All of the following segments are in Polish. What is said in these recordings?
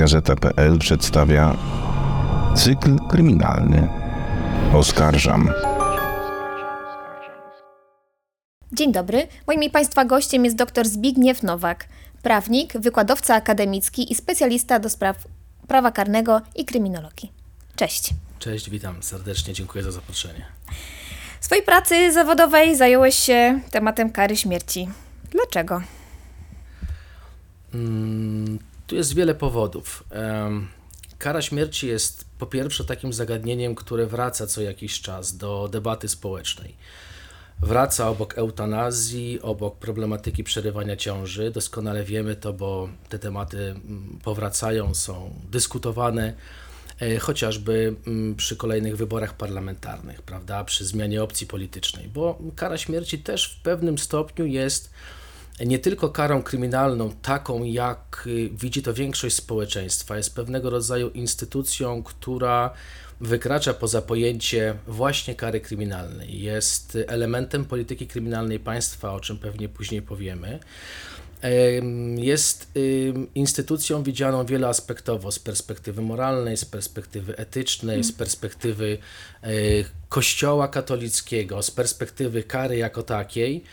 Gazeta.pl przedstawia cykl kryminalny Oskarżam. Dzień dobry. Moim i Państwa gościem jest dr Zbigniew Nowak, prawnik, wykładowca akademicki i specjalista do spraw prawa karnego i kryminologii. Cześć. Cześć, witam serdecznie, dziękuję za zaproszenie. W swojej pracy zawodowej zająłeś się tematem kary śmierci. Dlaczego? Tu jest wiele powodów. Kara śmierci jest po pierwsze takim zagadnieniem, które wraca co jakiś czas do debaty społecznej. Wraca obok eutanazji, obok problematyki przerywania ciąży. Doskonale wiemy to, bo te tematy mm, powracają, są dyskutowane e, chociażby mm, przy kolejnych wyborach parlamentarnych, prawda, przy zmianie opcji politycznej, bo kara śmierci też w pewnym stopniu jest nie tylko karą kryminalną, taką jak y, widzi to większość społeczeństwa, jest pewnego rodzaju instytucją, która wykracza poza pojęcie właśnie kary kryminalnej. Jest elementem polityki kryminalnej państwa, o czym pewnie później powiemy. Jest instytucją widzianą wieloaspektowo z perspektywy moralnej, z perspektywy etycznej, z perspektywy e, Kościoła katolickiego, z perspektywy kary jako takiej.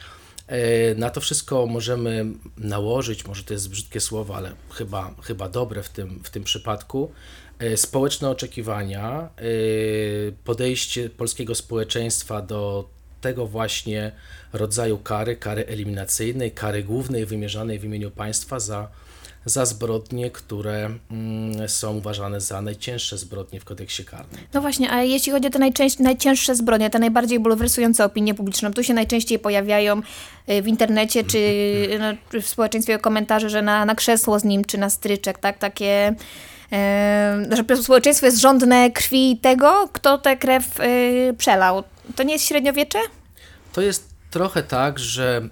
E, na to wszystko możemy nałożyć, może to jest brzydkie słowo, ale chyba, chyba dobre w tym, w tym przypadku, e, społeczne oczekiwania, e, podejście polskiego społeczeństwa do tego właśnie rodzaju kary, kary eliminacyjnej, kary głównej wymierzanej w imieniu państwa za za zbrodnie, które mm, są uważane za najcięższe zbrodnie w kodeksie karnym. No właśnie, a jeśli chodzi o te najcięższe zbrodnie, te najbardziej bulwersujące opinię publiczną, tu się najczęściej pojawiają y, w internecie czy no, w społeczeństwie komentarze, że na, na krzesło z nim czy na stryczek, tak, takie że społeczeństwo jest żądne krwi tego, kto tę krew y, przelał. To nie jest średniowiecze? To jest trochę tak, że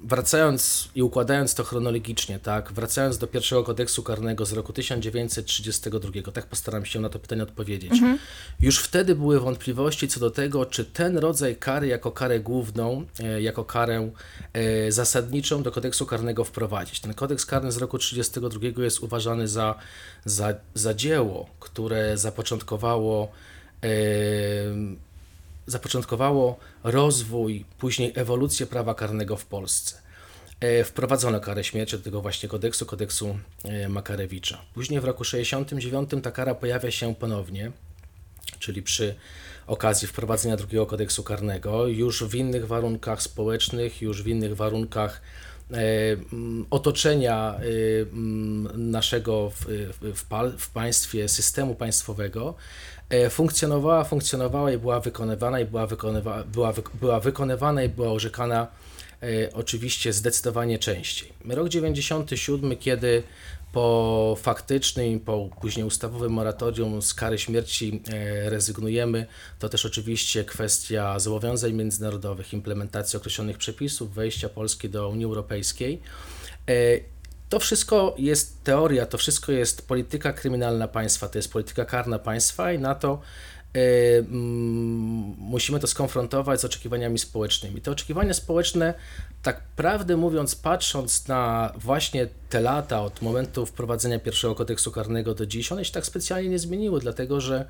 wracając i układając to chronologicznie, tak, wracając do pierwszego kodeksu karnego z roku 1932, tak postaram się na to pytanie odpowiedzieć. Mhm. Już wtedy były wątpliwości co do tego, czy ten rodzaj kary jako karę główną, e, jako karę e, zasadniczą do kodeksu karnego wprowadzić. Ten kodeks karny z roku 1932 jest uważany za, za, za dzieło, które zapoczątkowało zapoczątkowało rozwój, później ewolucję prawa karnego w Polsce. E, wprowadzono karę śmierci do tego właśnie kodeksu, kodeksu e, Makarewicza. Później w roku 1969 ta kara pojawia się ponownie, czyli przy okazji wprowadzenia drugiego kodeksu karnego, już w innych warunkach społecznych, już w innych warunkach e, otoczenia naszego w, w, w, państwie, systemu państwowego, funkcjonowała, funkcjonowała i była wykonywana i była, wykonywa, była, była wykonywana i była orzekana e, oczywiście zdecydowanie częściej. Rok 97, kiedy po faktycznym, po później ustawowym moratorium z kary śmierci e, rezygnujemy, to też oczywiście kwestia zobowiązań międzynarodowych, implementacji określonych przepisów, wejścia Polski do Unii Europejskiej. To wszystko jest teoria, to wszystko jest polityka kryminalna państwa, to jest polityka karna państwa i na to y, mm, musimy to skonfrontować z oczekiwaniami społecznymi. Te oczekiwania społeczne, tak prawdę mówiąc, patrząc na właśnie te lata od momentu wprowadzenia pierwszego kodeksu karnego do dziś, one się tak specjalnie nie zmieniły, dlatego że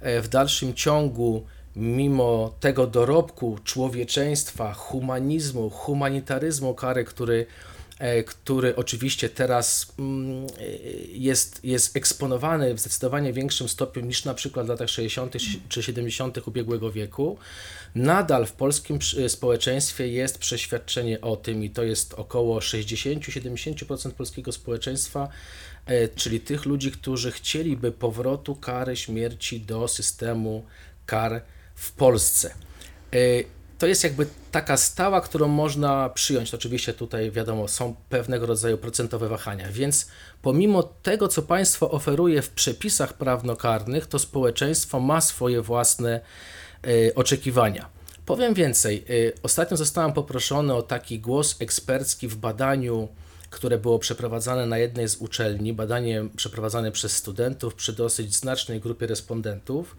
e, w dalszym ciągu mimo tego dorobku człowieczeństwa, humanizmu, humanitaryzmu kary, który E, który oczywiście teraz mm, jest, jest eksponowany w zdecydowanie większym stopniu niż na przykład w latach 60. czy 70. ubiegłego wieku, nadal w polskim społeczeństwie jest przeświadczenie o tym, i to jest około 60-70% polskiego społeczeństwa, e, czyli tych ludzi, którzy chcieliby powrotu kary śmierci do systemu kar w Polsce. To jest jakby taka stała, którą można przyjąć. Oczywiście tutaj wiadomo, są pewnego rodzaju procentowe wahania, więc pomimo tego, co państwo oferuje w przepisach prawnokarnych, to społeczeństwo ma swoje własne y, oczekiwania. Powiem więcej, y, ostatnio zostałem poproszony o taki głos ekspercki w badaniu, które było przeprowadzane na jednej z uczelni, badanie przeprowadzane przez studentów przy dosyć znacznej grupie respondentów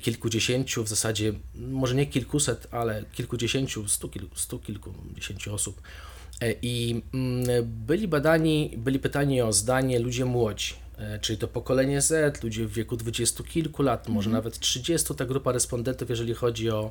kilkudziesięciu, w zasadzie może nie kilkuset, ale kilkudziesięciu, stu, kil, stu kilkudziesięciu osób E, I mm, byli badani, byli pytani o zdanie ludzie młodzi, e, czyli to pokolenie Z, ludzie w wieku dwudziestu kilku lat, może nawet 30. Ta grupa respondentów, jeżeli chodzi o,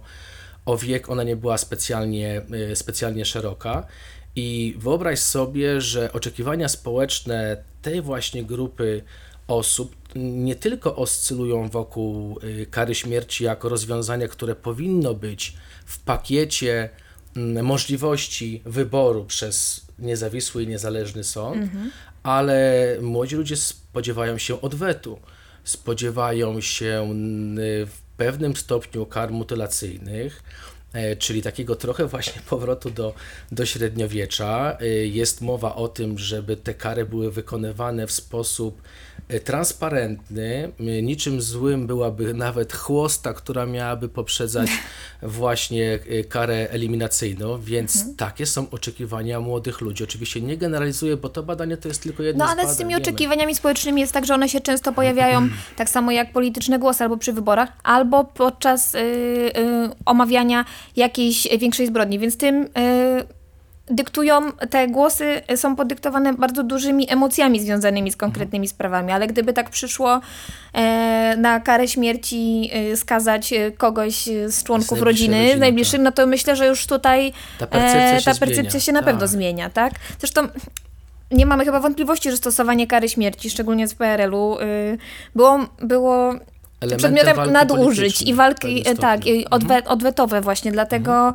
o wiek, ona nie była specjalnie, e, specjalnie szeroka. I wyobraź sobie, że oczekiwania społeczne tej właśnie grupy osób nie tylko oscylują wokół y, kary śmierci jako rozwiązania, które powinno być w pakiecie mm, możliwości wyboru przez niezawisły i niezależny sąd, ale młodzi ludzie spodziewają się odwetu, spodziewają się y, w pewnym stopniu kar mutylacyjnych, czyli takiego trochę właśnie powrotu do, do średniowiecza. E, Jest mowa o tym, żeby te kary były wykonywane w sposób e, transparentny. E, Niczym złym byłaby nawet chłosta, która miałaby poprzedzać właśnie e, karę eliminacyjną, więc takie są oczekiwania młodych ludzi. Oczywiście nie generalizuję, bo to badanie to jest tylko jedno No z ale badań, z tymi oczekiwaniami społecznymi jest tak, że one się często pojawiają tak samo jak polityczne głosy albo przy wyborach, albo podczas y, y, omawiania jakiejś większej zbrodni, więc tym y, dyktują, te głosy są podyktowane bardzo dużymi emocjami związanymi z konkretnymi sprawami, ale gdyby tak przyszło e, na karę śmierci y, skazać y, kogoś y, z członków najbliższej rodziny, rodziny, najbliższym, no to myślę, że już tutaj Ta percepcja e, się ta percepcja się na pewno Tak. zmienia, tak? Zresztą nie mamy chyba wątpliwości, że stosowanie kary śmierci, szczególnie z PRL-u, y, było, było przedmiotem nadużyć i walki, stopniu. tak, i odwe, odwetowe właśnie, dlatego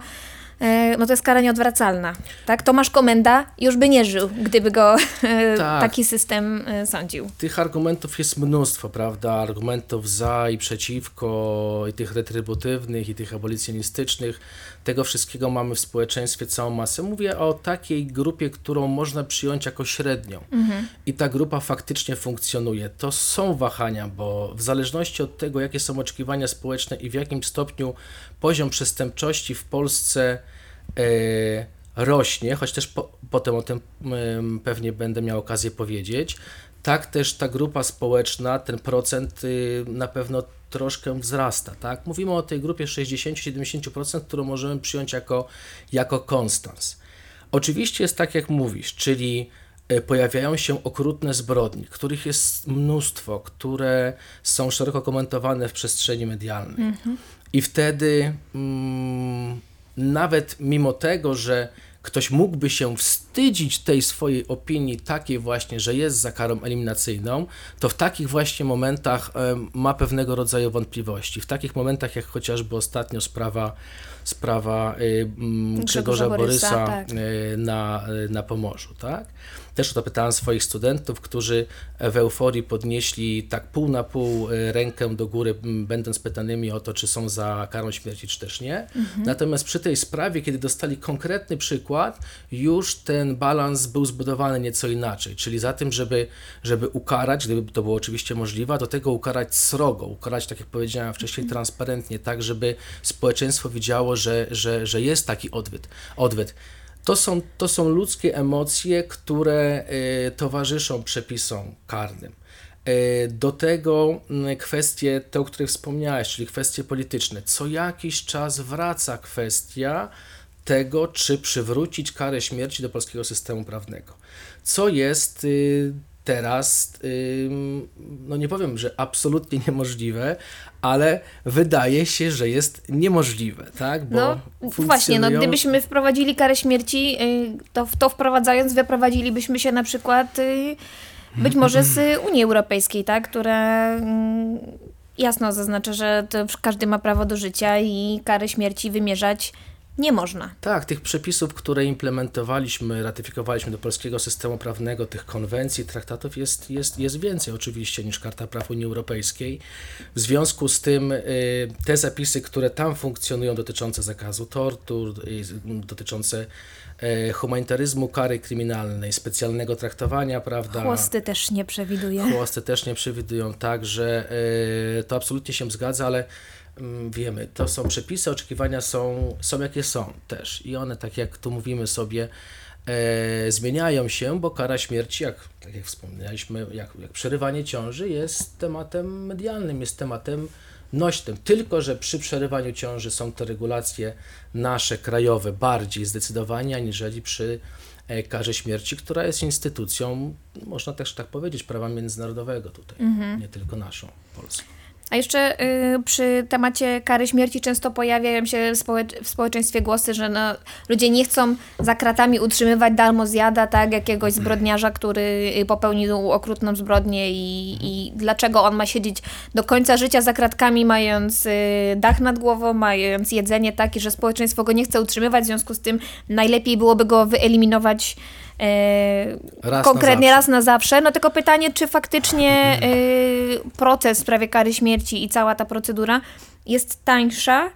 y, no to jest kara nieodwracalna, tak? Tomasz Komenda już by nie żył, gdyby go y, Tak. taki system sądził. Tych argumentów jest mnóstwo, prawda? Argumentów za i przeciwko, i tych retrybutywnych, i tych abolicjonistycznych. Tego wszystkiego mamy w społeczeństwie całą masę. Mówię o takiej grupie, którą można przyjąć jako średnią. I ta grupa faktycznie funkcjonuje. To są wahania, bo w zależności od tego, jakie są oczekiwania społeczne i w jakim stopniu poziom przestępczości w Polsce e, rośnie, choć też po, potem o tym pewnie będę miał okazję powiedzieć, tak też ta grupa społeczna, ten procent y, na pewno troszkę wzrasta. Tak? Mówimy o tej grupie 60-70%, którą możemy przyjąć jako, jako konstans. Oczywiście jest tak, jak mówisz, czyli e, pojawiają się okrutne zbrodnie, których jest mnóstwo, które są szeroko komentowane w przestrzeni medialnej. I wtedy mm, nawet mimo tego, że ktoś mógłby się wstydzić tej swojej opinii takiej właśnie, że jest za karą eliminacyjną, to w takich właśnie momentach ma pewnego rodzaju wątpliwości. W takich momentach, jak chociażby ostatnio sprawa, sprawa y, mm, Grzegorza Borysa, Borysa tak. y, na, y, na Pomorzu, tak? Też o to pytałem swoich studentów, którzy w euforii podnieśli tak pół na pół y, rękę do góry, będąc pytanymi o to, czy są za karą śmierci, czy też nie. Natomiast przy tej sprawie, kiedy dostali konkretny przykład, już ten balans był zbudowany nieco inaczej, czyli za tym, żeby, żeby ukarać, gdyby to było oczywiście możliwe, do tego ukarać srogo, ukarać, tak jak powiedziałem wcześniej, transparentnie, tak, żeby społeczeństwo widziało, że, że, że jest taki odwyt. odwyt. To są, to są ludzkie emocje, które y, towarzyszą przepisom karnym. Y, Do tego kwestie, te, o których wspomniałeś, czyli kwestie polityczne. Co jakiś czas wraca kwestia tego, czy przywrócić karę śmierci do polskiego systemu prawnego. Co jest y, teraz, no nie powiem, że absolutnie niemożliwe, ale wydaje się, że jest niemożliwe, tak? Bo No właśnie, no funkcjonują- gdybyśmy wprowadzili karę śmierci, y, to, to wprowadzając wyprowadzilibyśmy się na przykład y, być może z Unii Europejskiej, tak, która mm, jasno zaznacza, że każdy ma prawo do życia i kary śmierci wymierzać nie można. Tak, tych przepisów, które implementowaliśmy, ratyfikowaliśmy do polskiego systemu prawnego, tych konwencji, traktatów jest, jest, jest więcej oczywiście niż Karta Praw Unii Europejskiej. W związku z tym y, te zapisy, które tam funkcjonują dotyczące zakazu tortur, y, dotyczące y, humanitaryzmu, kary kryminalnej, specjalnego traktowania, prawda? Chłosty też nie przewiduje. Chłosty też nie przewidują, tak, że y, to absolutnie się zgadza, ale wiemy, to są przepisy, oczekiwania są, są jakie są też i one, tak jak tu mówimy sobie, e, zmieniają się, bo kara śmierci, jak, tak jak wspomnieliśmy, jak, jak przerywanie ciąży jest tematem medialnym, jest tematem nośnym. Tylko, że przy przerywaniu ciąży są to regulacje nasze, krajowe, bardziej zdecydowanie, aniżeli przy e, karze śmierci, która jest instytucją, można też tak powiedzieć, prawa międzynarodowego tutaj, nie tylko naszą, polską. A jeszcze y, przy temacie kary śmierci często pojawiają się w, w społeczeństwie głosy, że no, ludzie nie chcą za kratami utrzymywać darmozjada, tak, jakiegoś zbrodniarza, który y, popełnił okrutną zbrodnię i, i dlaczego on ma siedzieć do końca życia za kratkami, mając y, dach nad głową, mając jedzenie takie, że społeczeństwo go nie chce utrzymywać, w związku z tym najlepiej byłoby go wyeliminować Raz na konkretnie zawsze. raz na zawsze. No tylko pytanie, czy faktycznie y, proces w sprawie kary śmierci i cała ta procedura jest tańsza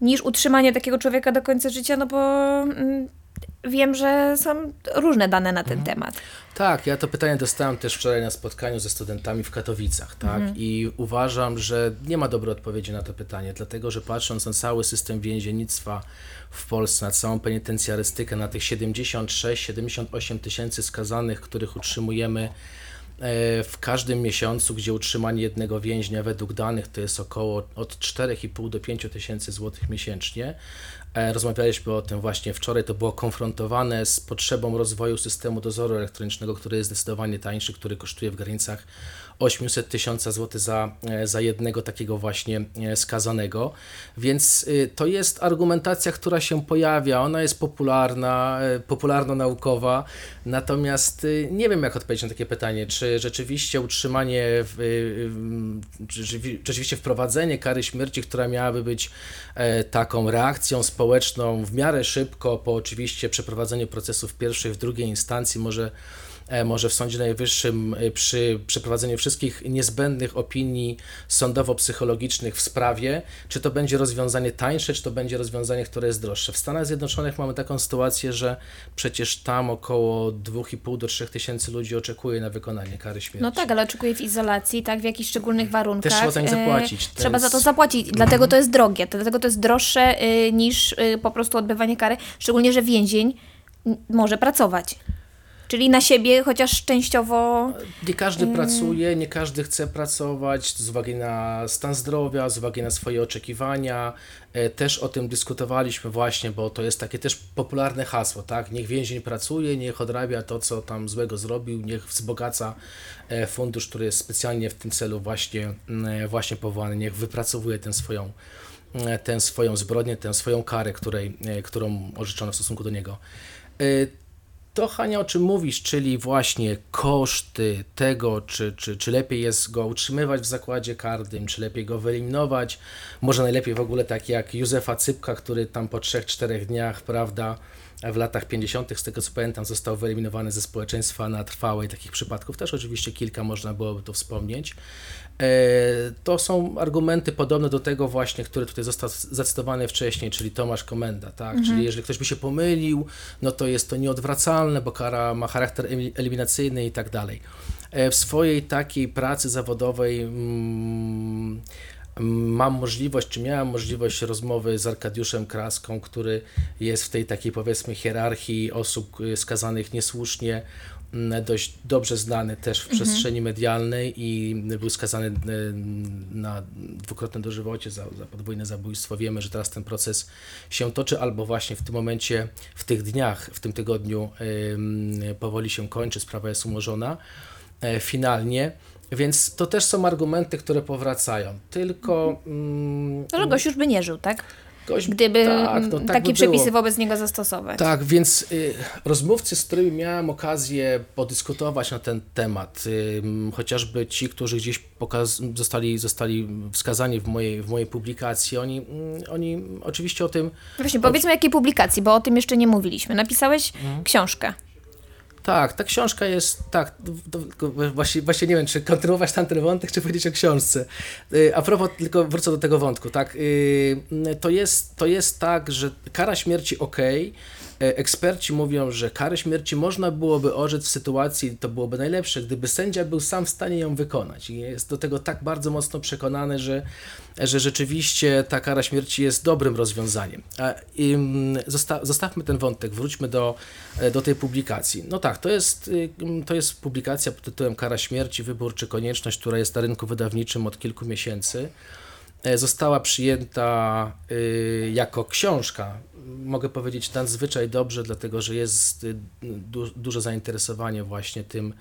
niż utrzymanie takiego człowieka do końca życia, no bo mm, wiem, że są różne dane na ten temat. Tak, ja to pytanie dostałem też wczoraj na spotkaniu ze studentami w Katowicach, tak? I uważam, że nie ma dobrej odpowiedzi na to pytanie, dlatego że patrząc na cały system więziennictwa w Polsce, na całą penitencjarystykę, na tych 76-78 tysięcy skazanych, których utrzymujemy e, w każdym miesiącu, gdzie utrzymanie jednego więźnia według danych to jest około od 4,5 do 5 tysięcy złotych miesięcznie. E, Rozmawialiśmy o tym właśnie wczoraj. To było konfrontowane z potrzebą rozwoju systemu dozoru elektronicznego, który jest zdecydowanie tańszy, który kosztuje w granicach 800 tysiąca złotych za, e, za jednego takiego właśnie e, skazanego. Więc y, to jest argumentacja, która się pojawia. Ona jest popularna, e, popularno-naukowa. Natomiast y, nie wiem, jak odpowiedzieć na takie pytanie, czy rzeczywiście utrzymanie, y, rzeczywiście wprowadzenie kary śmierci, która miałaby być taką reakcją społeczną w miarę szybko, po oczywiście przeprowadzeniu procesów w pierwszej, w drugiej instancji, może może w Sądzie Najwyższym e, przy przeprowadzeniu wszystkich niezbędnych opinii sądowo-psychologicznych w sprawie, czy to będzie rozwiązanie tańsze, czy to będzie rozwiązanie, które jest droższe. W Stanach Zjednoczonych mamy taką sytuację, że przecież tam około 2,5 do 3 tysięcy ludzi oczekuje na wykonanie kary śmierci. No tak, ale oczekuję w izolacji, tak, w jakichś szczególnych warunkach. Też trzeba za nie E, zapłacić. Trzeba za to zapłacić, dlatego to jest drogie, dlatego to jest droższe y, niż y, po prostu odbywanie kary, szczególnie, że więzień może pracować. Czyli na siebie, chociaż częściowo Nie każdy Mm. pracuje, nie każdy chce pracować z uwagi na stan zdrowia, z uwagi na swoje oczekiwania. E, Też o tym dyskutowaliśmy właśnie, bo to jest takie też popularne hasło, tak? Niech więzień pracuje, niech odrabia to, co tam złego zrobił, niech wzbogaca e, fundusz, który jest specjalnie w tym celu właśnie, mm, właśnie powołany, niech wypracowuje tę swoją, e, tę swoją zbrodnię, tę swoją karę, której, e, którą orzeczono w stosunku do niego. To, Hania, o czym mówisz, czyli właśnie koszty tego, czy, czy, czy lepiej jest go utrzymywać w zakładzie karnym, czy lepiej go wyeliminować. Może najlepiej w ogóle tak jak Józefa Cypka, który tam po 3-4 dniach, prawda, w latach 50., z tego co pamiętam, został wyeliminowany ze społeczeństwa na trwałe. i Takich przypadków też oczywiście kilka można byłoby tu wspomnieć. E, To są argumenty podobne do tego właśnie, który tutaj został zacytowany wcześniej, czyli Tomasz Komenda, tak? Czyli jeżeli ktoś by się pomylił, no to jest to nieodwracalne, bo kara ma charakter eli- eliminacyjny i tak dalej. E, W swojej takiej pracy zawodowej mm, mam możliwość, czy miałem możliwość rozmowy z Arkadiuszem Kraską, który jest w tej takiej powiedzmy hierarchii osób y, skazanych niesłusznie, mm, dość dobrze znany też w przestrzeni medialnej i był skazany y, na dwukrotne dożywocie za, za podwójne zabójstwo. Wiemy, że teraz ten proces się toczy, albo właśnie w tym momencie, w tych dniach, w tym tygodniu powoli się kończy, sprawa jest umorzona e, finalnie. Więc to też są argumenty, które powracają. Tylko mm, to, że gość już by nie żył, tak? gość, Gdyby tak, mm, no, tak takie by przepisy było. wobec niego zastosować. Tak, więc y, rozmówcy, z którymi miałem okazję podyskutować na ten temat, y, chociażby ci, którzy gdzieś pokaz- zostali, zostali wskazani w mojej, w mojej publikacji, oni, mm, oni oczywiście o tym Właśnie, powiedzmy jakiej publikacji, bo o tym jeszcze nie mówiliśmy. Napisałeś Mhm. książkę. Tak, ta książka jest, tak, właśnie, właśnie nie wiem, czy kontynuować tamten wątek, czy powiedzieć o książce. Y, A propos, tylko wrócę do tego wątku, tak, y, to jest, to jest tak, że kara śmierci ok, E, Eksperci mówią, że karę śmierci można byłoby orzec w sytuacji, to byłoby najlepsze, gdyby sędzia był sam w stanie ją wykonać. I jest do tego tak bardzo mocno przekonany, że, że rzeczywiście ta kara śmierci jest dobrym rozwiązaniem. Mm, zosta zostawmy ten wątek, wróćmy do, e, do tej publikacji. No tak, to jest, y, to jest publikacja pod tytułem Kara śmierci, wybór czy konieczność, która jest na rynku wydawniczym od kilku miesięcy e, została przyjęta y, jako książka. Mogę powiedzieć nadzwyczaj dobrze, dlatego że jest y, du duże zainteresowanie właśnie tym,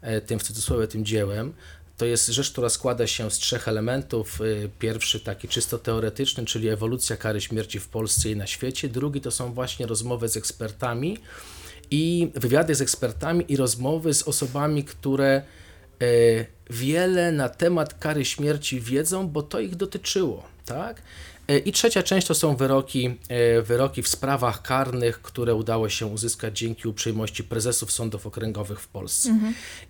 e, tym w cudzysłowie, tym dziełem. To jest rzecz, która składa się z trzech elementów. Y, Pierwszy taki czysto teoretyczny, czyli ewolucja kary śmierci w Polsce i na świecie. Drugi to są właśnie rozmowy z ekspertami i wywiady z ekspertami i rozmowy z osobami, które e, wiele na temat kary śmierci wiedzą, bo to ich dotyczyło, tak? E, I trzecia część to są wyroki, e, wyroki w sprawach karnych, które udało się uzyskać dzięki uprzejmości prezesów sądów okręgowych w Polsce.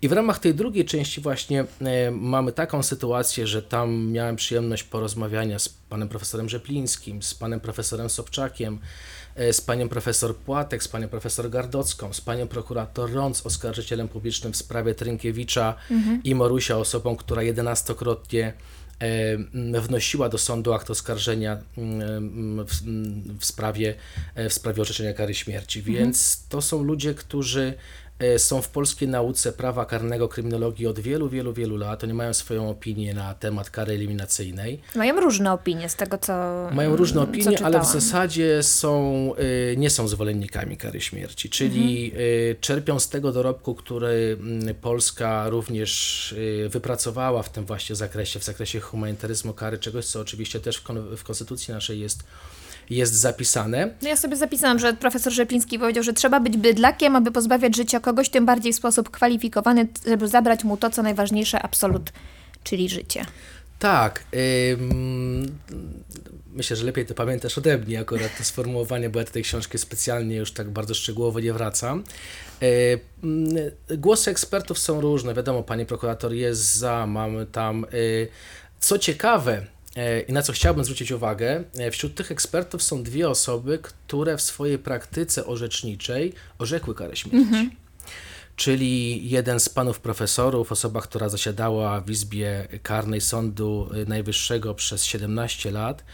I w ramach tej drugiej części właśnie e, mamy taką sytuację, że tam miałem przyjemność porozmawiania z panem profesorem Rzeplińskim, z panem profesorem Sobczakiem, z panią profesor Płatek, z panią profesor Gardocką, z panią prokurator Rąc, oskarżycielem publicznym w sprawie Trynkiewicza i Morusia, osobą, która jedenastokrotnie wnosiła do sądu akt oskarżenia w, w, sprawie, e, w sprawie orzeczenia kary śmierci. Więc to są ludzie, którzy są w polskiej nauce prawa karnego, kryminologii od wielu, wielu, wielu lat. Oni mają swoją opinię na temat kary eliminacyjnej. Mają różne opinie z tego, co Mają różne opinie, ale w zasadzie są, y, nie są zwolennikami kary śmierci, czyli y, czerpią z tego dorobku, który mm, Polska również wypracowała w tym właśnie zakresie, w zakresie humanitaryzmu kary, czegoś, co oczywiście też w, kon- w konstytucji naszej jest, jest zapisane. No ja sobie zapisałam, że profesor Rzepliński powiedział, że trzeba być bydlakiem, aby pozbawiać życia kogoś, tym bardziej w sposób kwalifikowany, żeby zabrać mu to, co najważniejsze, absolut, czyli życie. Tak. ym, myślę, że lepiej to pamiętasz ode mnie akurat to sformułowanie, bo ja do tej książki specjalnie już tak bardzo szczegółowo nie wracam. Głosy ekspertów są różne. Wiadomo, pani prokurator jest za, mamy tam. y, Co ciekawe, y, i na co chciałbym zwrócić uwagę, y, wśród tych ekspertów są dwie osoby, które w swojej praktyce orzeczniczej orzekły karę śmierci czyli jeden z panów profesorów, osoba, która zasiadała w Izbie Karnej Sądu Najwyższego przez 17 lat,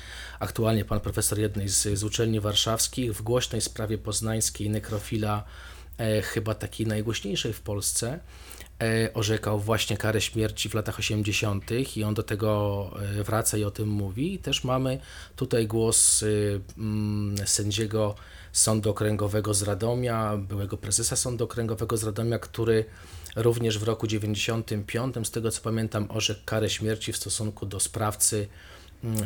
aktualnie pan profesor jednej z, z uczelni warszawskich, w głośnej sprawie poznańskiej nekrofila, e, chyba takiej najgłośniejszej w Polsce, e, orzekał właśnie karę śmierci w latach 80. i on do tego e, wraca i o tym mówi. I też mamy tutaj głos y, mm, sędziego Sądu Okręgowego z Radomia, byłego prezesa Sądu Okręgowego z Radomia, który również w roku 95, z tego co pamiętam, orzekł karę śmierci w stosunku do sprawcy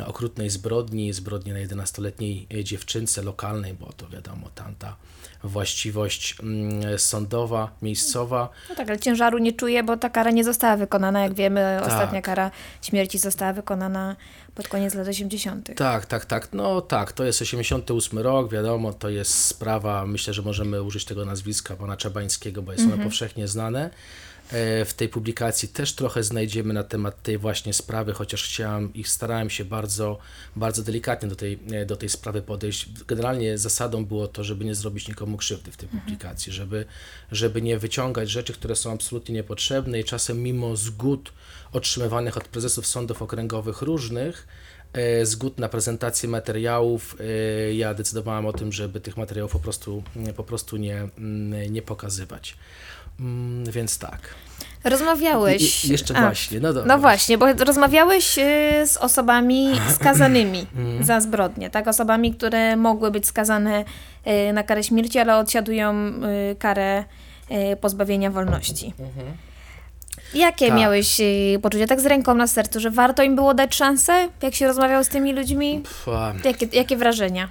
okrutnej zbrodni, zbrodni na 11-letniej dziewczynce lokalnej, bo to wiadomo, tamta właściwość mm, sądowa, miejscowa. No tak, ale ciężaru nie czuję, bo ta kara nie została wykonana. Jak wiemy, ostatnia kara śmierci została wykonana pod koniec lat 80. Tak, tak, tak. No tak, to jest 88 rok, wiadomo, to jest sprawa, myślę, że możemy użyć tego nazwiska pana Czabańskiego, bo jest ono powszechnie znane. E, W tej publikacji też trochę znajdziemy na temat tej właśnie sprawy, chociaż chciałem i starałem się bardzo, bardzo delikatnie do tej, e, do tej sprawy podejść. Generalnie zasadą było to, żeby nie zrobić nikomu krzywdy w tej publikacji, żeby, żeby nie wyciągać rzeczy, które są absolutnie niepotrzebne i czasem mimo zgód otrzymywanych od prezesów sądów okręgowych różnych, e, zgód na prezentację materiałów, ja decydowałem o tym, żeby tych materiałów po prostu, po prostu nie, mm, nie pokazywać. Mm, Więc tak. Rozmawiałeś. Jeszcze A, właśnie, no dobra. No właśnie, bo rozmawiałeś y, z osobami skazanymi Mhm. za zbrodnie, tak? Osobami, które mogły być skazane y, na karę śmierci, ale odsiadują y, karę pozbawienia wolności. Jakie Tak. miałeś poczucie, tak z ręką na sercu, że warto im było dać szansę, jak się rozmawiał z tymi ludźmi? Jakie, jakie wrażenia?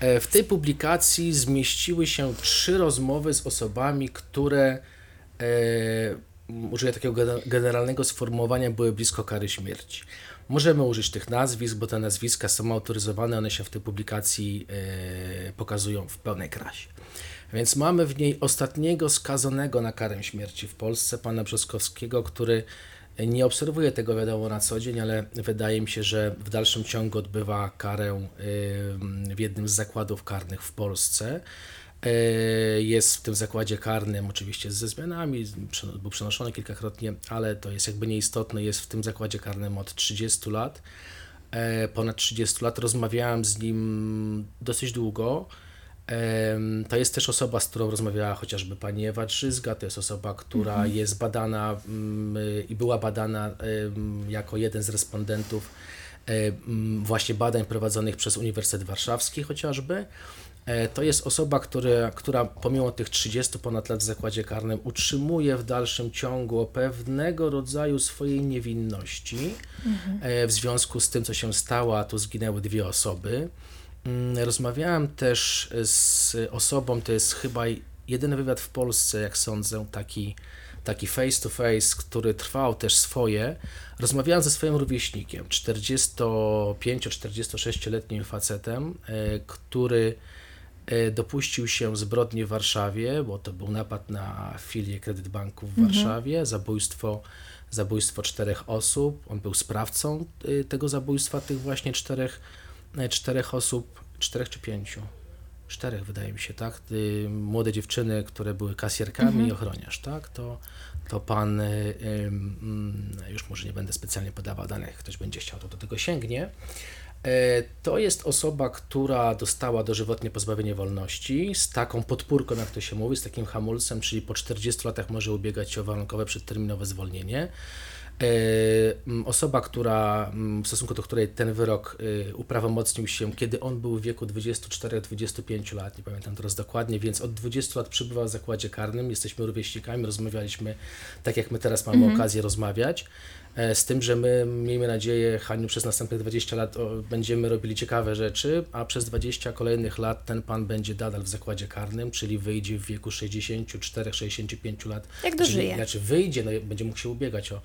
E, W tej publikacji zmieściły się trzy rozmowy z osobami, które, użyję takiego gene- generalnego sformułowania, były blisko kary śmierci. Możemy użyć tych nazwisk, bo te nazwiska są autoryzowane, one się w tej publikacji e, pokazują w pełnej krasie. Więc mamy w niej ostatniego skazanego na karę śmierci w Polsce, pana Brzoskowskiego, który nie obserwuje tego wiadomo na co dzień, ale wydaje mi się, że w dalszym ciągu odbywa karę ym, w jednym z zakładów karnych w Polsce. E, Jest w tym zakładzie karnym, oczywiście ze zmianami, był przenoszony kilkakrotnie, ale to jest jakby nieistotne. Jest w tym zakładzie karnym od 30 lat, e, ponad 30 lat. Rozmawiałem z nim dosyć długo. To jest też osoba, z którą rozmawiała chociażby pani Ewa Drzyzga, to jest osoba, która jest badana mm, i była badana jako jeden z respondentów właśnie badań prowadzonych przez Uniwersytet Warszawski chociażby. E, To jest osoba, która, która pomimo tych 30 ponad lat w zakładzie karnym utrzymuje w dalszym ciągu pewnego rodzaju swojej niewinności e, w związku z tym, co się stało, a tu zginęły dwie osoby. Mm, Rozmawiałem też z osobą, to jest chyba jedyny wywiad w Polsce, jak sądzę, taki, taki face to face, który trwał też swoje. Rozmawiałem ze swoim rówieśnikiem, 45-46-letnim facetem, e, który dopuścił się zbrodni w Warszawie, bo to był napad na filię Kredyt Banku w Warszawie, zabójstwo, zabójstwo czterech osób. On był sprawcą y, tego zabójstwa, tych właśnie czterech, e, czterech osób, czterech czy pięciu? Czterech wydaje mi się, tak? Młode dziewczyny, które były kasjerkami i ochroniarz, tak? To, to pan, mm, już może nie będę specjalnie podawał danych, ktoś będzie chciał, to do tego sięgnie. E, To jest osoba, która dostała dożywotnie pozbawienie wolności z taką podpórką, jak to się mówi, z takim hamulcem, czyli po 40 latach może ubiegać się o warunkowe przedterminowe zwolnienie. E, Osoba, która, w stosunku do której ten wyrok y, uprawomocnił się, kiedy on był w wieku 24-25 lat, nie pamiętam teraz dokładnie, więc od 20 lat przebywał w zakładzie karnym, jesteśmy rówieśnikami, rozmawialiśmy tak, jak my teraz mamy okazję rozmawiać. E, Z tym, że my, miejmy nadzieję, Haniu, przez następnych 20 lat będziemy robili ciekawe rzeczy, a przez 20 kolejnych lat ten pan będzie nadal w zakładzie karnym, czyli wyjdzie w wieku 64-65 lat. Jak Czyli, dożyje. Znaczy wyjdzie, no, będzie mógł się ubiegać o,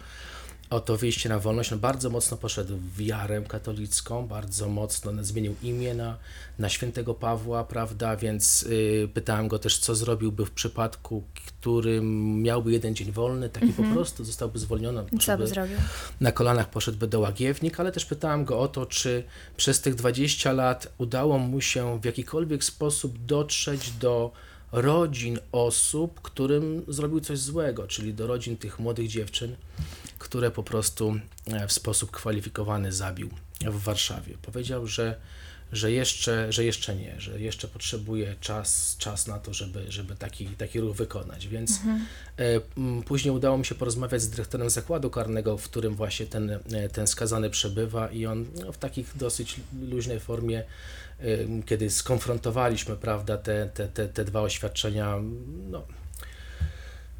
o to wyjście na wolność. No, bardzo mocno poszedł w wiarę katolicką, bardzo mocno no, zmienił imię na, na świętego Pawła, prawda, więc y, pytałem go też, co zrobiłby w przypadku, którym miałby jeden dzień wolny, taki po prostu zostałby zwolniony. Co by zrobił? na kolanach poszedłby do łagiewnik, ale też pytałem go o to, czy przez tych 20 lat udało mu się w jakikolwiek sposób dotrzeć do rodzin osób, którym zrobił coś złego, czyli do rodzin tych młodych dziewczyn, które po prostu e, w sposób kwalifikowany zabił w Warszawie. Powiedział, że, że, jeszcze, że jeszcze nie, że jeszcze potrzebuje czas, czas na to, żeby, żeby taki, taki ruch wykonać. Więc e, m, później udało mi się porozmawiać z dyrektorem zakładu karnego, w którym właśnie ten, e, ten skazany przebywa i on no, w takich dosyć luźnej formie, e, kiedy skonfrontowaliśmy prawda, te, te, te, te dwa oświadczenia, no,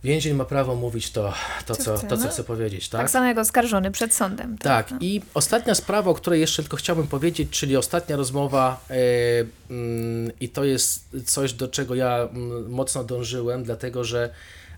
więzień ma prawo mówić to, to, Co co, chce, to, co chce powiedzieć. Tak Tak? samo jak oskarżony przed sądem. Tak, no. i ostatnia sprawa, o której jeszcze tylko chciałbym powiedzieć, czyli ostatnia rozmowa, e, mm, i to jest coś, do czego ja mm, mocno dążyłem, dlatego że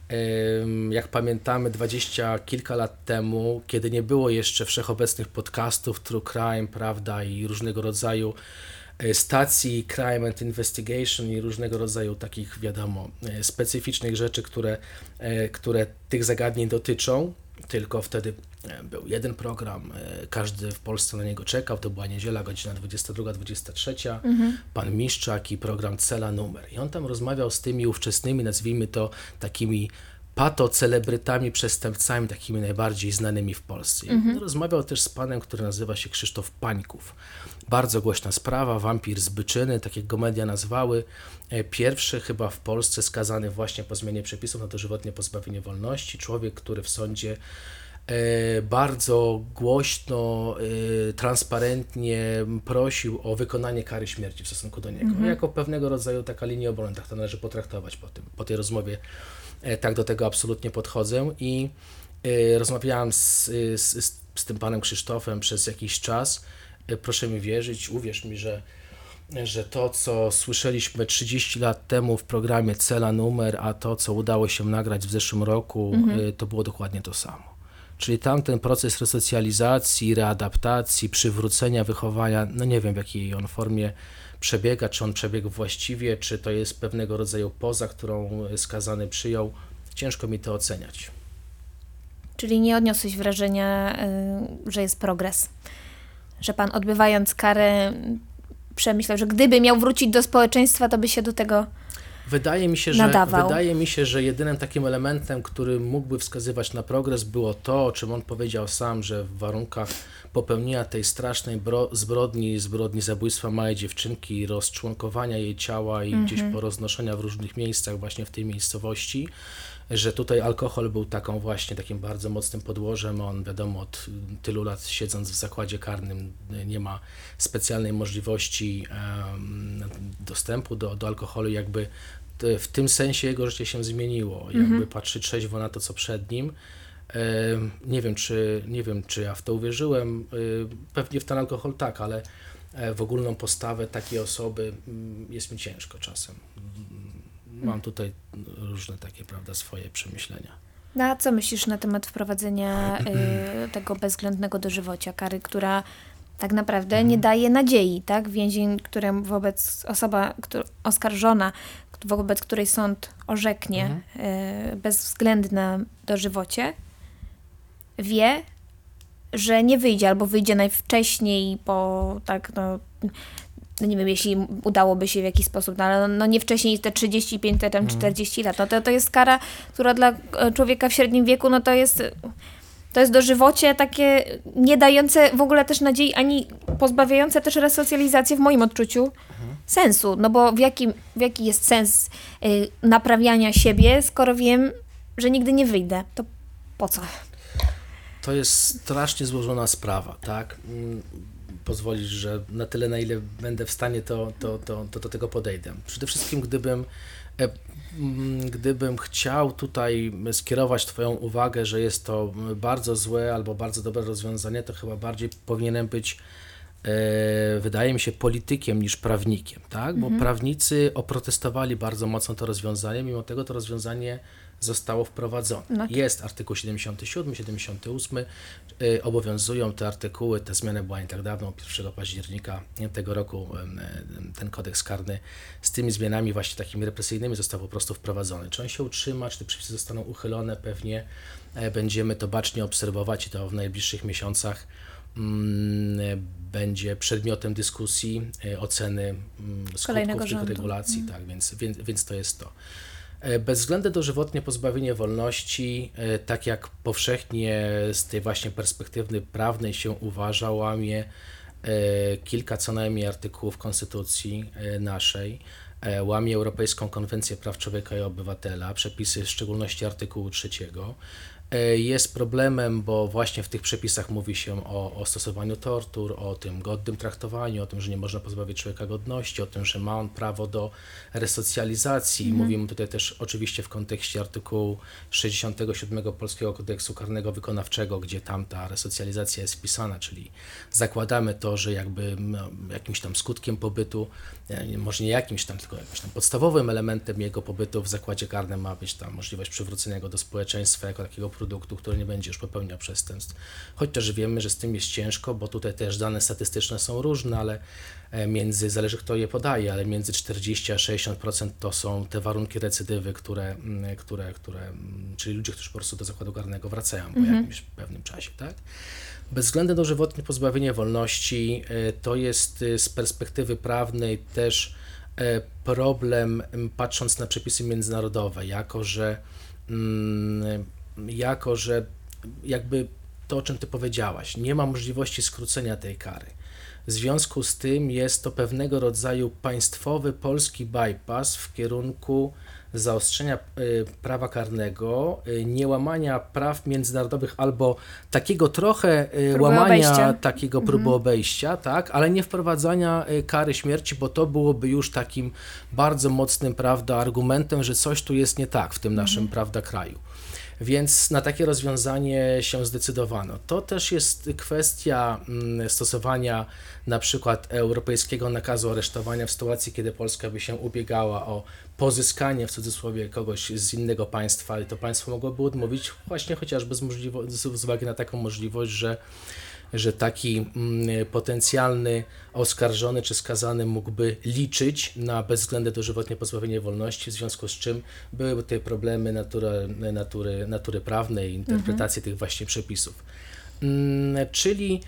em, jak pamiętamy, dwadzieścia kilka lat temu, kiedy nie było jeszcze wszechobecnych podcastów, true crime, prawda, i różnego rodzaju e, stacji crime and investigation i różnego rodzaju takich, wiadomo, e, specyficznych rzeczy, które, e, które tych zagadnień dotyczą. Tylko wtedy e, był jeden program, e, każdy w Polsce na niego czekał, to była niedziela, godzina 22-23, pan Miszczak i program Cela Numer. I on tam rozmawiał z tymi ówczesnymi, nazwijmy to takimi patocelebrytami, przestępcami, takimi najbardziej znanymi w Polsce. I Rozmawiał też z panem, który nazywa się Krzysztof Pańków. Bardzo głośna sprawa, wampir z Byczyny, tak jak go media nazwały. E, Pierwszy chyba w Polsce skazany właśnie po zmianie przepisów na dożywotnie pozbawienie wolności. Człowiek, który w sądzie e, bardzo głośno, e, transparentnie prosił o wykonanie kary śmierci w stosunku do niego. Jako pewnego rodzaju taka linia obrony, tak to należy potraktować po, tym, po tej rozmowie. E, Tak do tego absolutnie podchodzę i e, rozmawiałem z, z, z, z tym panem Krzysztofem przez jakiś czas. E, Proszę mi wierzyć, uwierz mi, że że to, co słyszeliśmy 30 lat temu w programie Cela Numer, a to, co udało się nagrać w zeszłym roku, y, to było dokładnie to samo. Czyli tamten proces resocjalizacji, readaptacji, przywrócenia wychowania, no nie wiem w jakiej on formie przebiega, czy on przebiegł właściwie, czy to jest pewnego rodzaju poza, którą skazany przyjął. Ciężko mi to oceniać. Czyli nie odniosłeś wrażenia, y, że jest progres. Że pan odbywając karę przemyślał, że gdyby miał wrócić do społeczeństwa, to by się do tego Wydaje mi się, że nadawał. wydaje mi się, że jedynym takim elementem, który mógłby wskazywać na progres, było to, o czym on powiedział sam, że w warunkach popełnienia tej strasznej bro- zbrodni, zbrodni zabójstwa małej dziewczynki, rozczłonkowania jej ciała i gdzieś poroznoszenia w różnych miejscach, właśnie w tej miejscowości, że tutaj alkohol był taką właśnie takim bardzo mocnym podłożem. On wiadomo, od tylu lat siedząc w zakładzie karnym nie ma specjalnej możliwości em, dostępu do, do alkoholu, jakby w tym sensie jego życie się zmieniło. Jakby patrzy trzeźwo na to, co przed nim. Nie wiem, czy, nie wiem, czy ja w to uwierzyłem. Y, Pewnie w ten alkohol tak, ale e, w ogólną postawę takiej osoby mm, jest mi ciężko czasem. Mam tutaj różne takie, prawda, swoje przemyślenia. No, a co myślisz na temat wprowadzenia y, tego bezwzględnego dożywocia, kary, która tak naprawdę nie daje nadziei, tak? Więzień, którym wobec osoba oskarżona, wobec której sąd orzeknie y, bezwzględne dożywocie, wie, że nie wyjdzie, albo wyjdzie najwcześniej po, tak, no, no nie wiem, jeśli udałoby się w jakiś sposób, no, ale no nie wcześniej te 35, te tam 40 lat, no to, to jest kara, która dla e, człowieka w średnim wieku, no to jest, to jest dożywocie takie nie dające w ogóle też nadziei, ani pozbawiające też resocjalizację w moim odczuciu sensu, no bo w, jakim, w jaki jest sens y, naprawiania siebie, skoro wiem, że nigdy nie wyjdę, to po co? To jest strasznie złożona sprawa, tak? Pozwolisz, że na tyle, na ile będę w stanie, to, to, to, to do tego podejdę. Przede wszystkim, gdybym, e, mm, gdybym chciał tutaj skierować Twoją uwagę, że jest to bardzo złe albo bardzo dobre rozwiązanie, to chyba bardziej powinienem być e, wydaje mi się, politykiem niż prawnikiem, tak? Bo prawnicy oprotestowali bardzo mocno to rozwiązanie, mimo tego to rozwiązanie zostało wprowadzone. No tak. Jest artykuł 77, 78, y, obowiązują te artykuły, ta zmiana była nie tak dawno, 1 października tego roku em, ten kodeks karny z tymi zmianami właśnie takimi represyjnymi został po prostu wprowadzony. Czy on się utrzyma, czy te przepisy zostaną uchylone, pewnie e, będziemy to bacznie obserwować i to w najbliższych miesiącach mm, będzie przedmiotem dyskusji, e, oceny mm, Kolejnego skutków tych rządu. regulacji, tak, więc, więc, więc to jest to. E, Bezwzględne dożywotnie pozbawienie wolności, e, tak jak powszechnie z tej właśnie perspektywy prawnej się uważa, łamie e, kilka co najmniej artykułów Konstytucji naszej, łamie Europejską Konwencję Praw Człowieka i Obywatela, przepisy w szczególności artykułu 3. Jest problemem, bo właśnie w tych przepisach mówi się o, o stosowaniu tortur, o tym godnym traktowaniu, o tym, że nie można pozbawić człowieka godności, o tym, że ma on prawo do resocjalizacji. Mówimy tutaj też oczywiście w kontekście artykułu 67 Polskiego Kodeksu Karnego Wykonawczego, gdzie tam ta resocjalizacja jest wpisana, czyli zakładamy to, że jakby no, jakimś tam skutkiem pobytu, e, może nie jakimś tam, tylko jakimś tam podstawowym elementem jego pobytu w zakładzie karnym ma być tam możliwość przywrócenia go do społeczeństwa jako takiego produktu, który nie będzie już popełniał przestępstw. Choć też wiemy, że z tym jest ciężko, bo tutaj też dane statystyczne są różne, ale e, między, zależy kto je podaje, ale między 40 a 60% to są te warunki recydywy, które, które, które czyli ludzie, którzy po prostu do zakładu karnego wracają po jakimś pewnym czasie, tak? Bezwzględne dożywotnie pozbawienie wolności e, to jest e, z perspektywy prawnej też e, problem, patrząc na przepisy międzynarodowe, jako że, mm, jako że jakby to, o czym Ty powiedziałaś, nie ma możliwości skrócenia tej kary. W związku z tym jest to pewnego rodzaju państwowy polski bypass w kierunku zaostrzenia y, prawa karnego, y, niełamania praw międzynarodowych albo takiego trochę y, Próby łamania obejścia. takiego próby obejścia, tak, ale nie wprowadzania kary śmierci, bo to byłoby już takim bardzo mocnym, prawda, argumentem, że coś tu jest nie tak w tym naszym, prawda, kraju. Więc na takie rozwiązanie się zdecydowano. To też jest kwestia mm, stosowania na przykład europejskiego nakazu aresztowania w sytuacji, kiedy Polska by się ubiegała o pozyskanie w cudzysłowie kogoś z innego państwa i to państwo mogłoby odmówić właśnie chociażby z, możliwo- z z uwagi na taką możliwość, że że taki mm, potencjalny oskarżony czy skazany mógłby liczyć na bezwzględne dożywotnie pozbawienie wolności, w związku z czym byłyby tutaj problemy natury, natury, natury prawnej, interpretacji tych właśnie przepisów. Mm, Czyli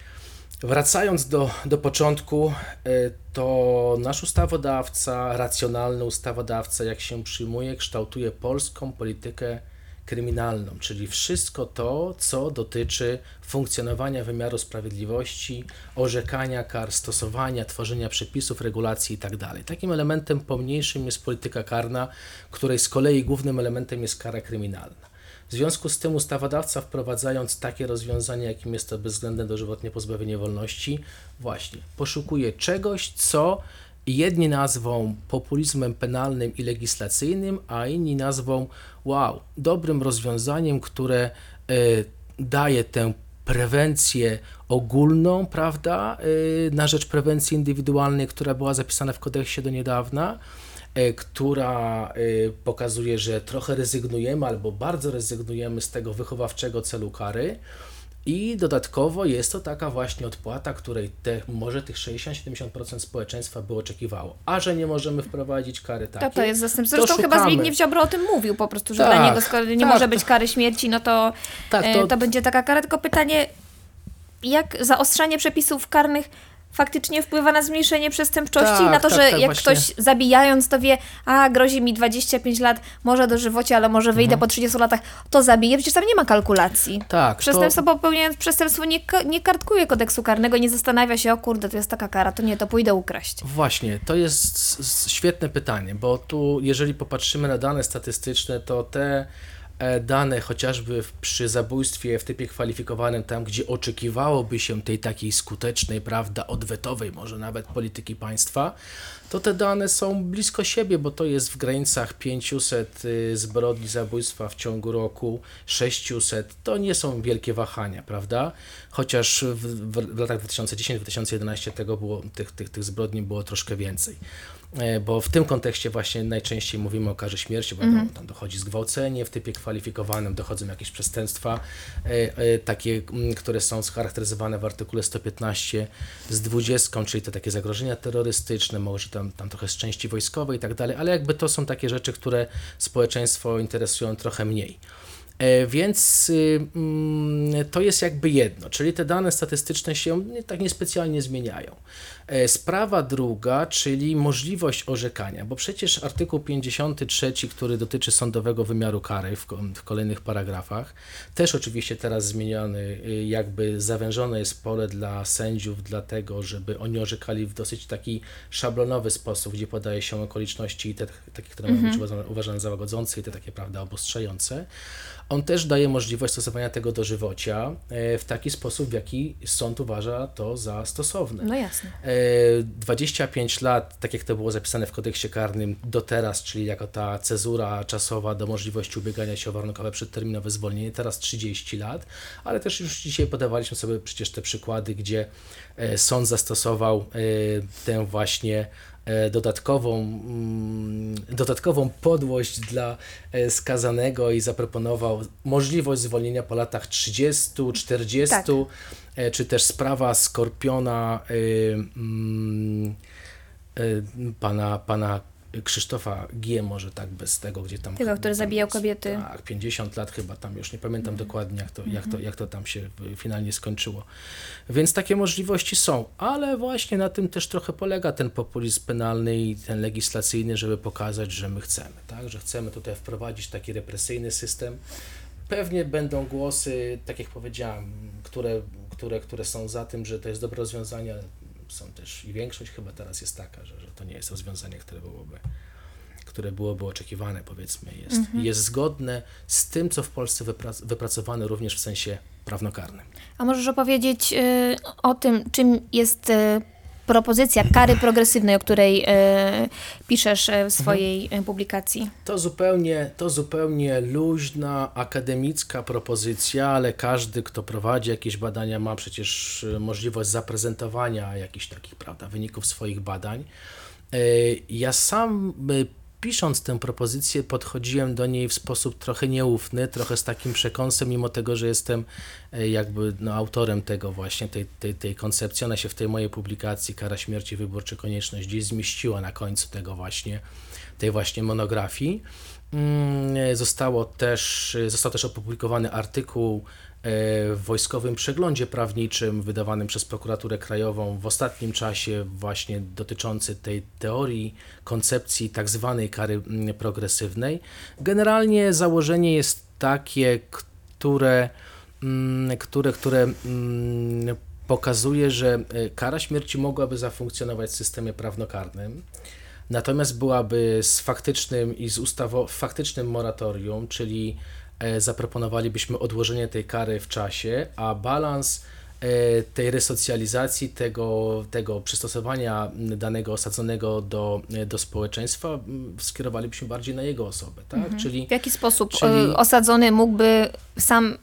Wracając do, do początku, y, to nasz ustawodawca, racjonalny ustawodawca, jak się przyjmuje, kształtuje polską politykę kryminalną, czyli wszystko to, co dotyczy funkcjonowania wymiaru sprawiedliwości, orzekania kar, stosowania, tworzenia przepisów, regulacji itd. Takim elementem pomniejszym jest polityka karna, której z kolei głównym elementem jest kara kryminalna. W związku z tym ustawodawca wprowadzając takie rozwiązanie, jakim jest to bezwzględne dożywotnie pozbawienie wolności, właśnie poszukuje czegoś, co jedni nazwą populizmem penalnym i legislacyjnym, a inni nazwą wow, dobrym rozwiązaniem, które y, daje tę prewencję ogólną, prawda, y, na rzecz prewencji indywidualnej, która była zapisana w kodeksie do niedawna, y, która pokazuje, że trochę rezygnujemy albo bardzo rezygnujemy z tego wychowawczego celu kary i dodatkowo jest to taka właśnie odpłata, której te, może tych 60-70% społeczeństwa by oczekiwało. A że nie możemy wprowadzić kary takiej. To, to jest zastępstwo. Zresztą szukamy. chyba Zbigniew Ziobro o tym mówił po prostu, że Tak, dla niego skoro nie tak. może być kary śmierci, no to, Tak, e, to- to będzie taka kara. Tylko pytanie, jak zaostrzanie przepisów karnych faktycznie wpływa na zmniejszenie przestępczości Tak, na to, tak, że tak, jak właśnie. ktoś zabijając to wie, a grozi mi 25 lat, może dożywocie, ale może wyjdę Mhm. po 30 latach, to zabiję. Przecież tam nie ma kalkulacji. Tak, Przestępstwo to, popełniając przestępstwo nie, nie kartkuje kodeksu karnego, nie zastanawia się, o kurde, to jest taka kara, to nie, to pójdę ukraść. Właśnie, to jest świetne pytanie, bo tu, jeżeli popatrzymy na dane statystyczne, to te dane chociażby przy zabójstwie w typie kwalifikowanym, tam gdzie oczekiwałoby się tej takiej skutecznej, prawda, odwetowej, może nawet polityki państwa, to te dane są blisko siebie, bo to jest w granicach 500 y, zbrodni zabójstwa w ciągu roku, 600, to nie są wielkie wahania, prawda? Chociaż w, w latach 2010-2011 tego było, tych, tych, tych zbrodni było troszkę więcej. E, Bo w tym kontekście właśnie najczęściej mówimy o karze śmierci, bo wiadomo, tam dochodzi zgwałcenie, w typie kwalifikowanym dochodzą jakieś przestępstwa, e, e, takie, m, które są scharakteryzowane w artykule 115 z 20, czyli te takie zagrożenia terrorystyczne, może tam, tam trochę z części wojskowej i tak dalej, ale jakby to są takie rzeczy, które społeczeństwo interesują trochę mniej. Więc y, mm, to jest jakby jedno, czyli te dane statystyczne się tak niespecjalnie zmieniają. E, Sprawa druga, czyli możliwość orzekania, bo przecież artykuł 53, który dotyczy sądowego wymiaru kary w, w kolejnych paragrafach, też oczywiście teraz zmieniony, y, jakby zawężone jest pole dla sędziów, dlatego żeby oni orzekali w dosyć taki szablonowy sposób, gdzie podaje się okoliczności, te, takie, które mają być uważane, uważane za łagodzące i te takie, prawda, obostrzające. On też daje możliwość stosowania tego dożywocia e, w taki sposób, w jaki sąd uważa to za stosowne. No jasne. E, 25 lat, tak jak to było zapisane w kodeksie karnym do teraz, czyli jako ta cezura czasowa do możliwości ubiegania się o warunkowe przedterminowe zwolnienie, teraz 30 lat, ale też już dzisiaj podawaliśmy sobie przecież te przykłady, gdzie e, sąd zastosował e, tę właśnie e, dodatkową, mm, dodatkową podłość dla e, skazanego i zaproponował możliwość zwolnienia po latach 30, 40, Tak. e, czy też sprawa Skorpiona y, mm, y, pana, pana Krzysztofa G, może tak bez tego, gdzie tam... Tego, który tam zabijał kobiety. Tak, 50 lat chyba tam, już nie pamiętam dokładnie jak to, jak, to, jak to tam się finalnie skończyło. Więc takie możliwości są, ale właśnie na tym też trochę polega ten populizm penalny i ten legislacyjny, żeby pokazać, że my chcemy, tak, że chcemy tutaj wprowadzić taki represyjny system. Pewnie będą głosy, tak jak powiedziałem, które, które, które są za tym, że to jest dobre rozwiązanie, są też i większość chyba teraz jest taka, że, że to nie jest rozwiązanie, które byłoby, które byłoby oczekiwane, powiedzmy, jest, jest zgodne z tym, co w Polsce wyprac- wypracowane również w sensie prawnokarnym. A możesz opowiedzieć y, o tym, czym jest y, propozycja kary progresywnej, o której y, piszesz y, w swojej y, publikacji? To zupełnie, to zupełnie luźna, akademicka propozycja, ale każdy, kto prowadzi jakieś badania, ma przecież y, możliwość zaprezentowania jakichś takich prawda, wyników swoich badań. Ja sam pisząc tę propozycję podchodziłem do niej w sposób trochę nieufny, trochę z takim przekąsem, mimo tego, że jestem y, jakby no, autorem tego właśnie, tej, tej, tej koncepcji. Ona się w tej mojej publikacji Kara śmierci, wybór czy konieczność gdzieś zmieściła na końcu tego właśnie, tej właśnie monografii. Mm, Zostało też, został też opublikowany artykuł w Wojskowym Przeglądzie Prawniczym wydawanym przez Prokuraturę Krajową w ostatnim czasie właśnie dotyczący tej teorii, koncepcji tak zwanej kary mm, progresywnej. Generalnie założenie jest takie, które, mm, które, które mm, pokazuje, że e, kara śmierci mogłaby zafunkcjonować w systemie prawnokarnym. Natomiast byłaby z faktycznym i z ustawo, faktycznym moratorium, czyli e, zaproponowalibyśmy odłożenie tej kary w czasie, a balans e, tej resocjalizacji, tego, tego przystosowania danego osadzonego do, do społeczeństwa skierowalibyśmy bardziej na jego osobę, tak? Czyli W jaki sposób Czyli- e, osadzony mógłby sam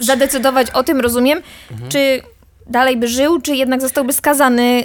zadecydować o tym, rozumiem, Mhm. czy dalej by żył, czy jednak zostałby skazany,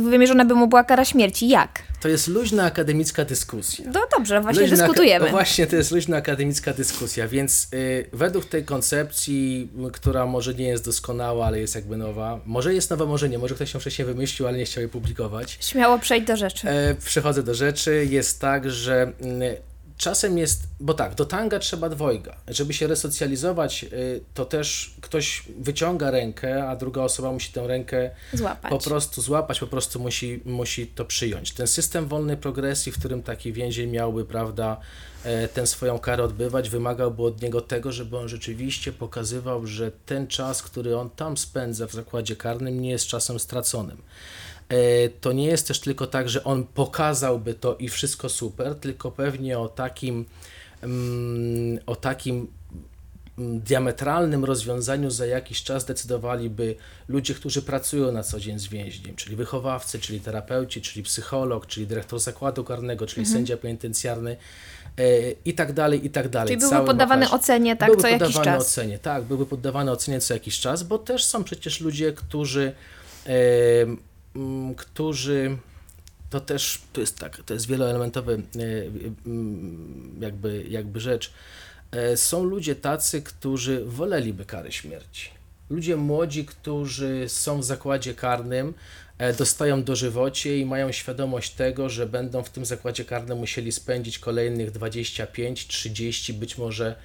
wymierzona by mu była kara śmierci? Jak? To jest luźna akademicka dyskusja. No dobrze, właśnie Luźna- dyskutujemy. No właśnie, to jest luźna akademicka dyskusja, więc y, według tej koncepcji, y, która może nie jest doskonała, ale jest jakby nowa, może jest nowa, może nie, może ktoś ją wcześniej wymyślił, ale nie chciał jej publikować. Śmiało przejdź do rzeczy. E, przechodzę do rzeczy. Jest tak, że mm, czasem jest, bo tak, do tanga trzeba dwojga. Żeby się resocjalizować, y, to też ktoś wyciąga rękę, a druga osoba musi tę rękę Złapać. po prostu złapać, po prostu musi, musi to przyjąć. Ten system wolnej progresji, w którym taki więzień miałby, prawda, e, tę swoją karę odbywać, wymagałby od niego tego, żeby on rzeczywiście pokazywał, że ten czas, który on tam spędza w zakładzie karnym, nie jest czasem straconym. E, To nie jest też tylko tak, że on pokazałby to i wszystko super, tylko pewnie o takim, mm, o takim mm, diametralnym rozwiązaniu za jakiś czas decydowaliby ludzie, którzy pracują na co dzień z więźniem, czyli wychowawcy, czyli terapeuci, czyli psycholog, czyli dyrektor zakładu karnego, czyli sędzia penitencjarny e, i tak dalej, i tak dalej. Czyli poddawany wachlarz. ocenie, tak, byłby co jakiś czas. ocenie, tak, byłby poddawany ocenie co jakiś czas, bo też są przecież ludzie, którzy, e, którzy to też to jest tak, to jest wieloelementowy e, mm, jakby, jakby rzecz. E, Są ludzie tacy, którzy woleliby kary śmierci. Ludzie młodzi, którzy są w zakładzie karnym, e, dostają dożywocie i mają świadomość tego, że będą w tym zakładzie karnym musieli spędzić kolejnych 25, 30, być może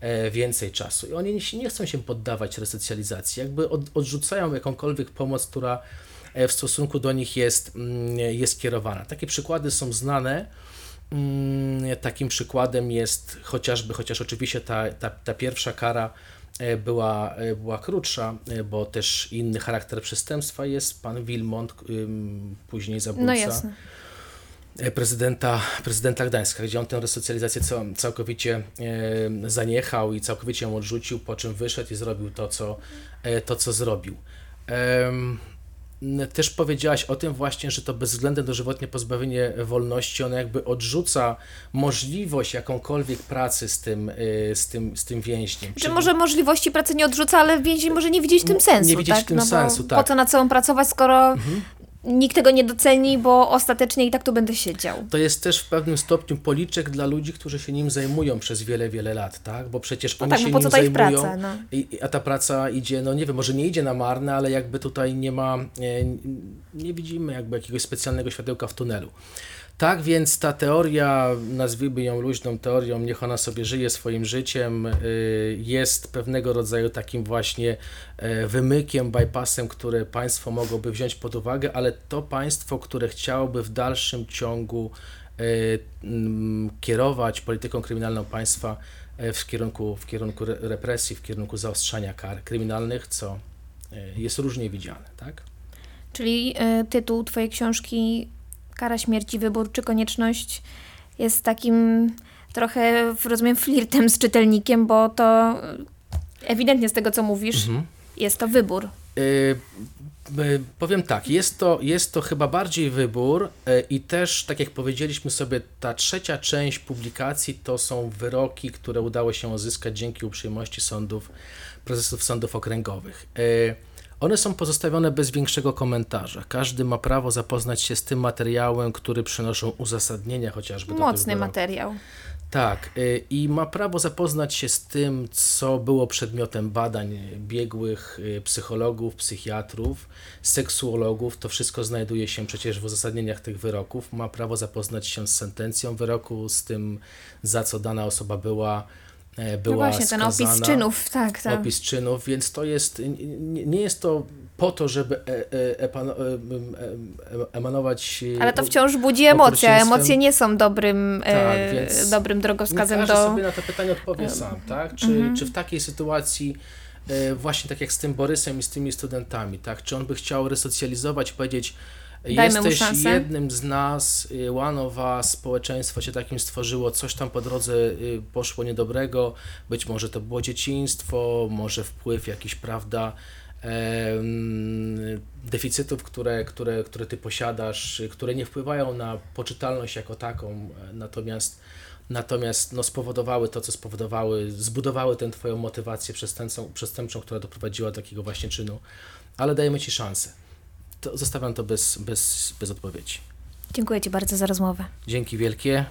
e, więcej czasu. I oni nie, chcą się poddawać resocjalizacji, jakby od, odrzucają jakąkolwiek pomoc, która e, w stosunku do nich jest, mm, jest kierowana. Takie przykłady są znane. Mm, Takim przykładem jest chociażby, chociaż oczywiście ta, ta, ta pierwsza kara e, była, e, była krótsza, e, bo też inny charakter przestępstwa jest pan Wilmont, później zabójca No e, prezydenta, prezydenta Gdańska, gdzie on tę resocjalizację cał, całkowicie e, zaniechał i całkowicie ją odrzucił, po czym wyszedł i zrobił to, co, e, to, co zrobił. Też powiedziałaś o tym właśnie, że to bezwzględne dożywotnie pozbawienie wolności, ono jakby odrzuca możliwość jakąkolwiek pracy z tym, e, z tym, z tym więźniem. Że Czyli- może możliwości pracy nie odrzuca, ale więzień może nie widzieć w tym Nie sensu, widzieć tak? w tym no sensu, Po tak. Mhm. co na co pracować, skoro nikt tego nie doceni, bo ostatecznie i tak tu będę siedział. To jest też w pewnym stopniu policzek dla ludzi, którzy się nim zajmują przez wiele, wiele lat, tak? Bo przecież oni tak, się no po nim co ta ich zajmują, praca, no. i, a ta praca idzie, no nie wiem, może nie idzie na marne, ale jakby tutaj nie ma, e, nie widzimy jakby jakiegoś specjalnego światełka w tunelu. Tak więc ta teoria, nazwijmy ją luźną teorią, niech ona sobie żyje swoim życiem, y, jest pewnego rodzaju takim właśnie e, wymykiem, bypassem, które państwo mogłoby wziąć pod uwagę, ale to państwo, które chciałoby w dalszym ciągu e, kierować polityką kryminalną państwa e, w kierunku, w kierunku re- represji, w kierunku zaostrzania kar kryminalnych, co jest różnie widziane, tak? Czyli tytuł twojej książki Kara śmierci, wybór czy konieczność jest takim trochę, rozumiem, flirtem z czytelnikiem, bo to ewidentnie z tego, co mówisz, Mhm. jest to wybór. Y, y, Powiem tak, jest to, jest to chyba bardziej wybór y, i też, tak jak powiedzieliśmy sobie, ta trzecia część publikacji to są wyroki, które udało się uzyskać dzięki uprzejmości sądów, prezesów sądów okręgowych. Y, One są pozostawione bez większego komentarza. Każdy ma prawo zapoznać się z tym materiałem, który przynoszą uzasadnienia chociażby do Mocny wyroków. materiał. Tak, y, i ma prawo zapoznać się z tym, co było przedmiotem badań biegłych y, psychologów, psychiatrów, seksuologów. To wszystko znajduje się przecież w uzasadnieniach tych wyroków. Ma prawo zapoznać się z sentencją wyroku, z tym, za co dana osoba była e, No była właśnie, ten opis skazana. czynów, tak, tak. Opis czynów, więc to jest, nie, jest to po to, żeby e, e, emanować... Ale to wciąż budzi emocje, a emocje nie są dobrym, Tak, dobrym drogowskazem do... sobie na to pytanie odpowie sam, tak? Czy, Mhm. czy w takiej sytuacji, właśnie tak jak z tym Borysem i z tymi studentami, tak? Czy on by chciał resocjalizować, powiedzieć, Dajmy jesteś jednym z nas, y, one of us, społeczeństwo się takim stworzyło, coś tam po drodze y, poszło niedobrego, być może to było dzieciństwo, może wpływ jakiś, prawda, deficytów, które, które, które ty posiadasz, y, które nie wpływają na poczytalność jako taką, e, natomiast natomiast no, spowodowały to, co spowodowały, zbudowały tę twoją motywację przestępczą, przestępczą, która doprowadziła do takiego właśnie czynu, ale dajemy ci szansę. To zostawiam to bez, bez, bez odpowiedzi. Dziękuję Ci bardzo za rozmowę. Dzięki wielkie.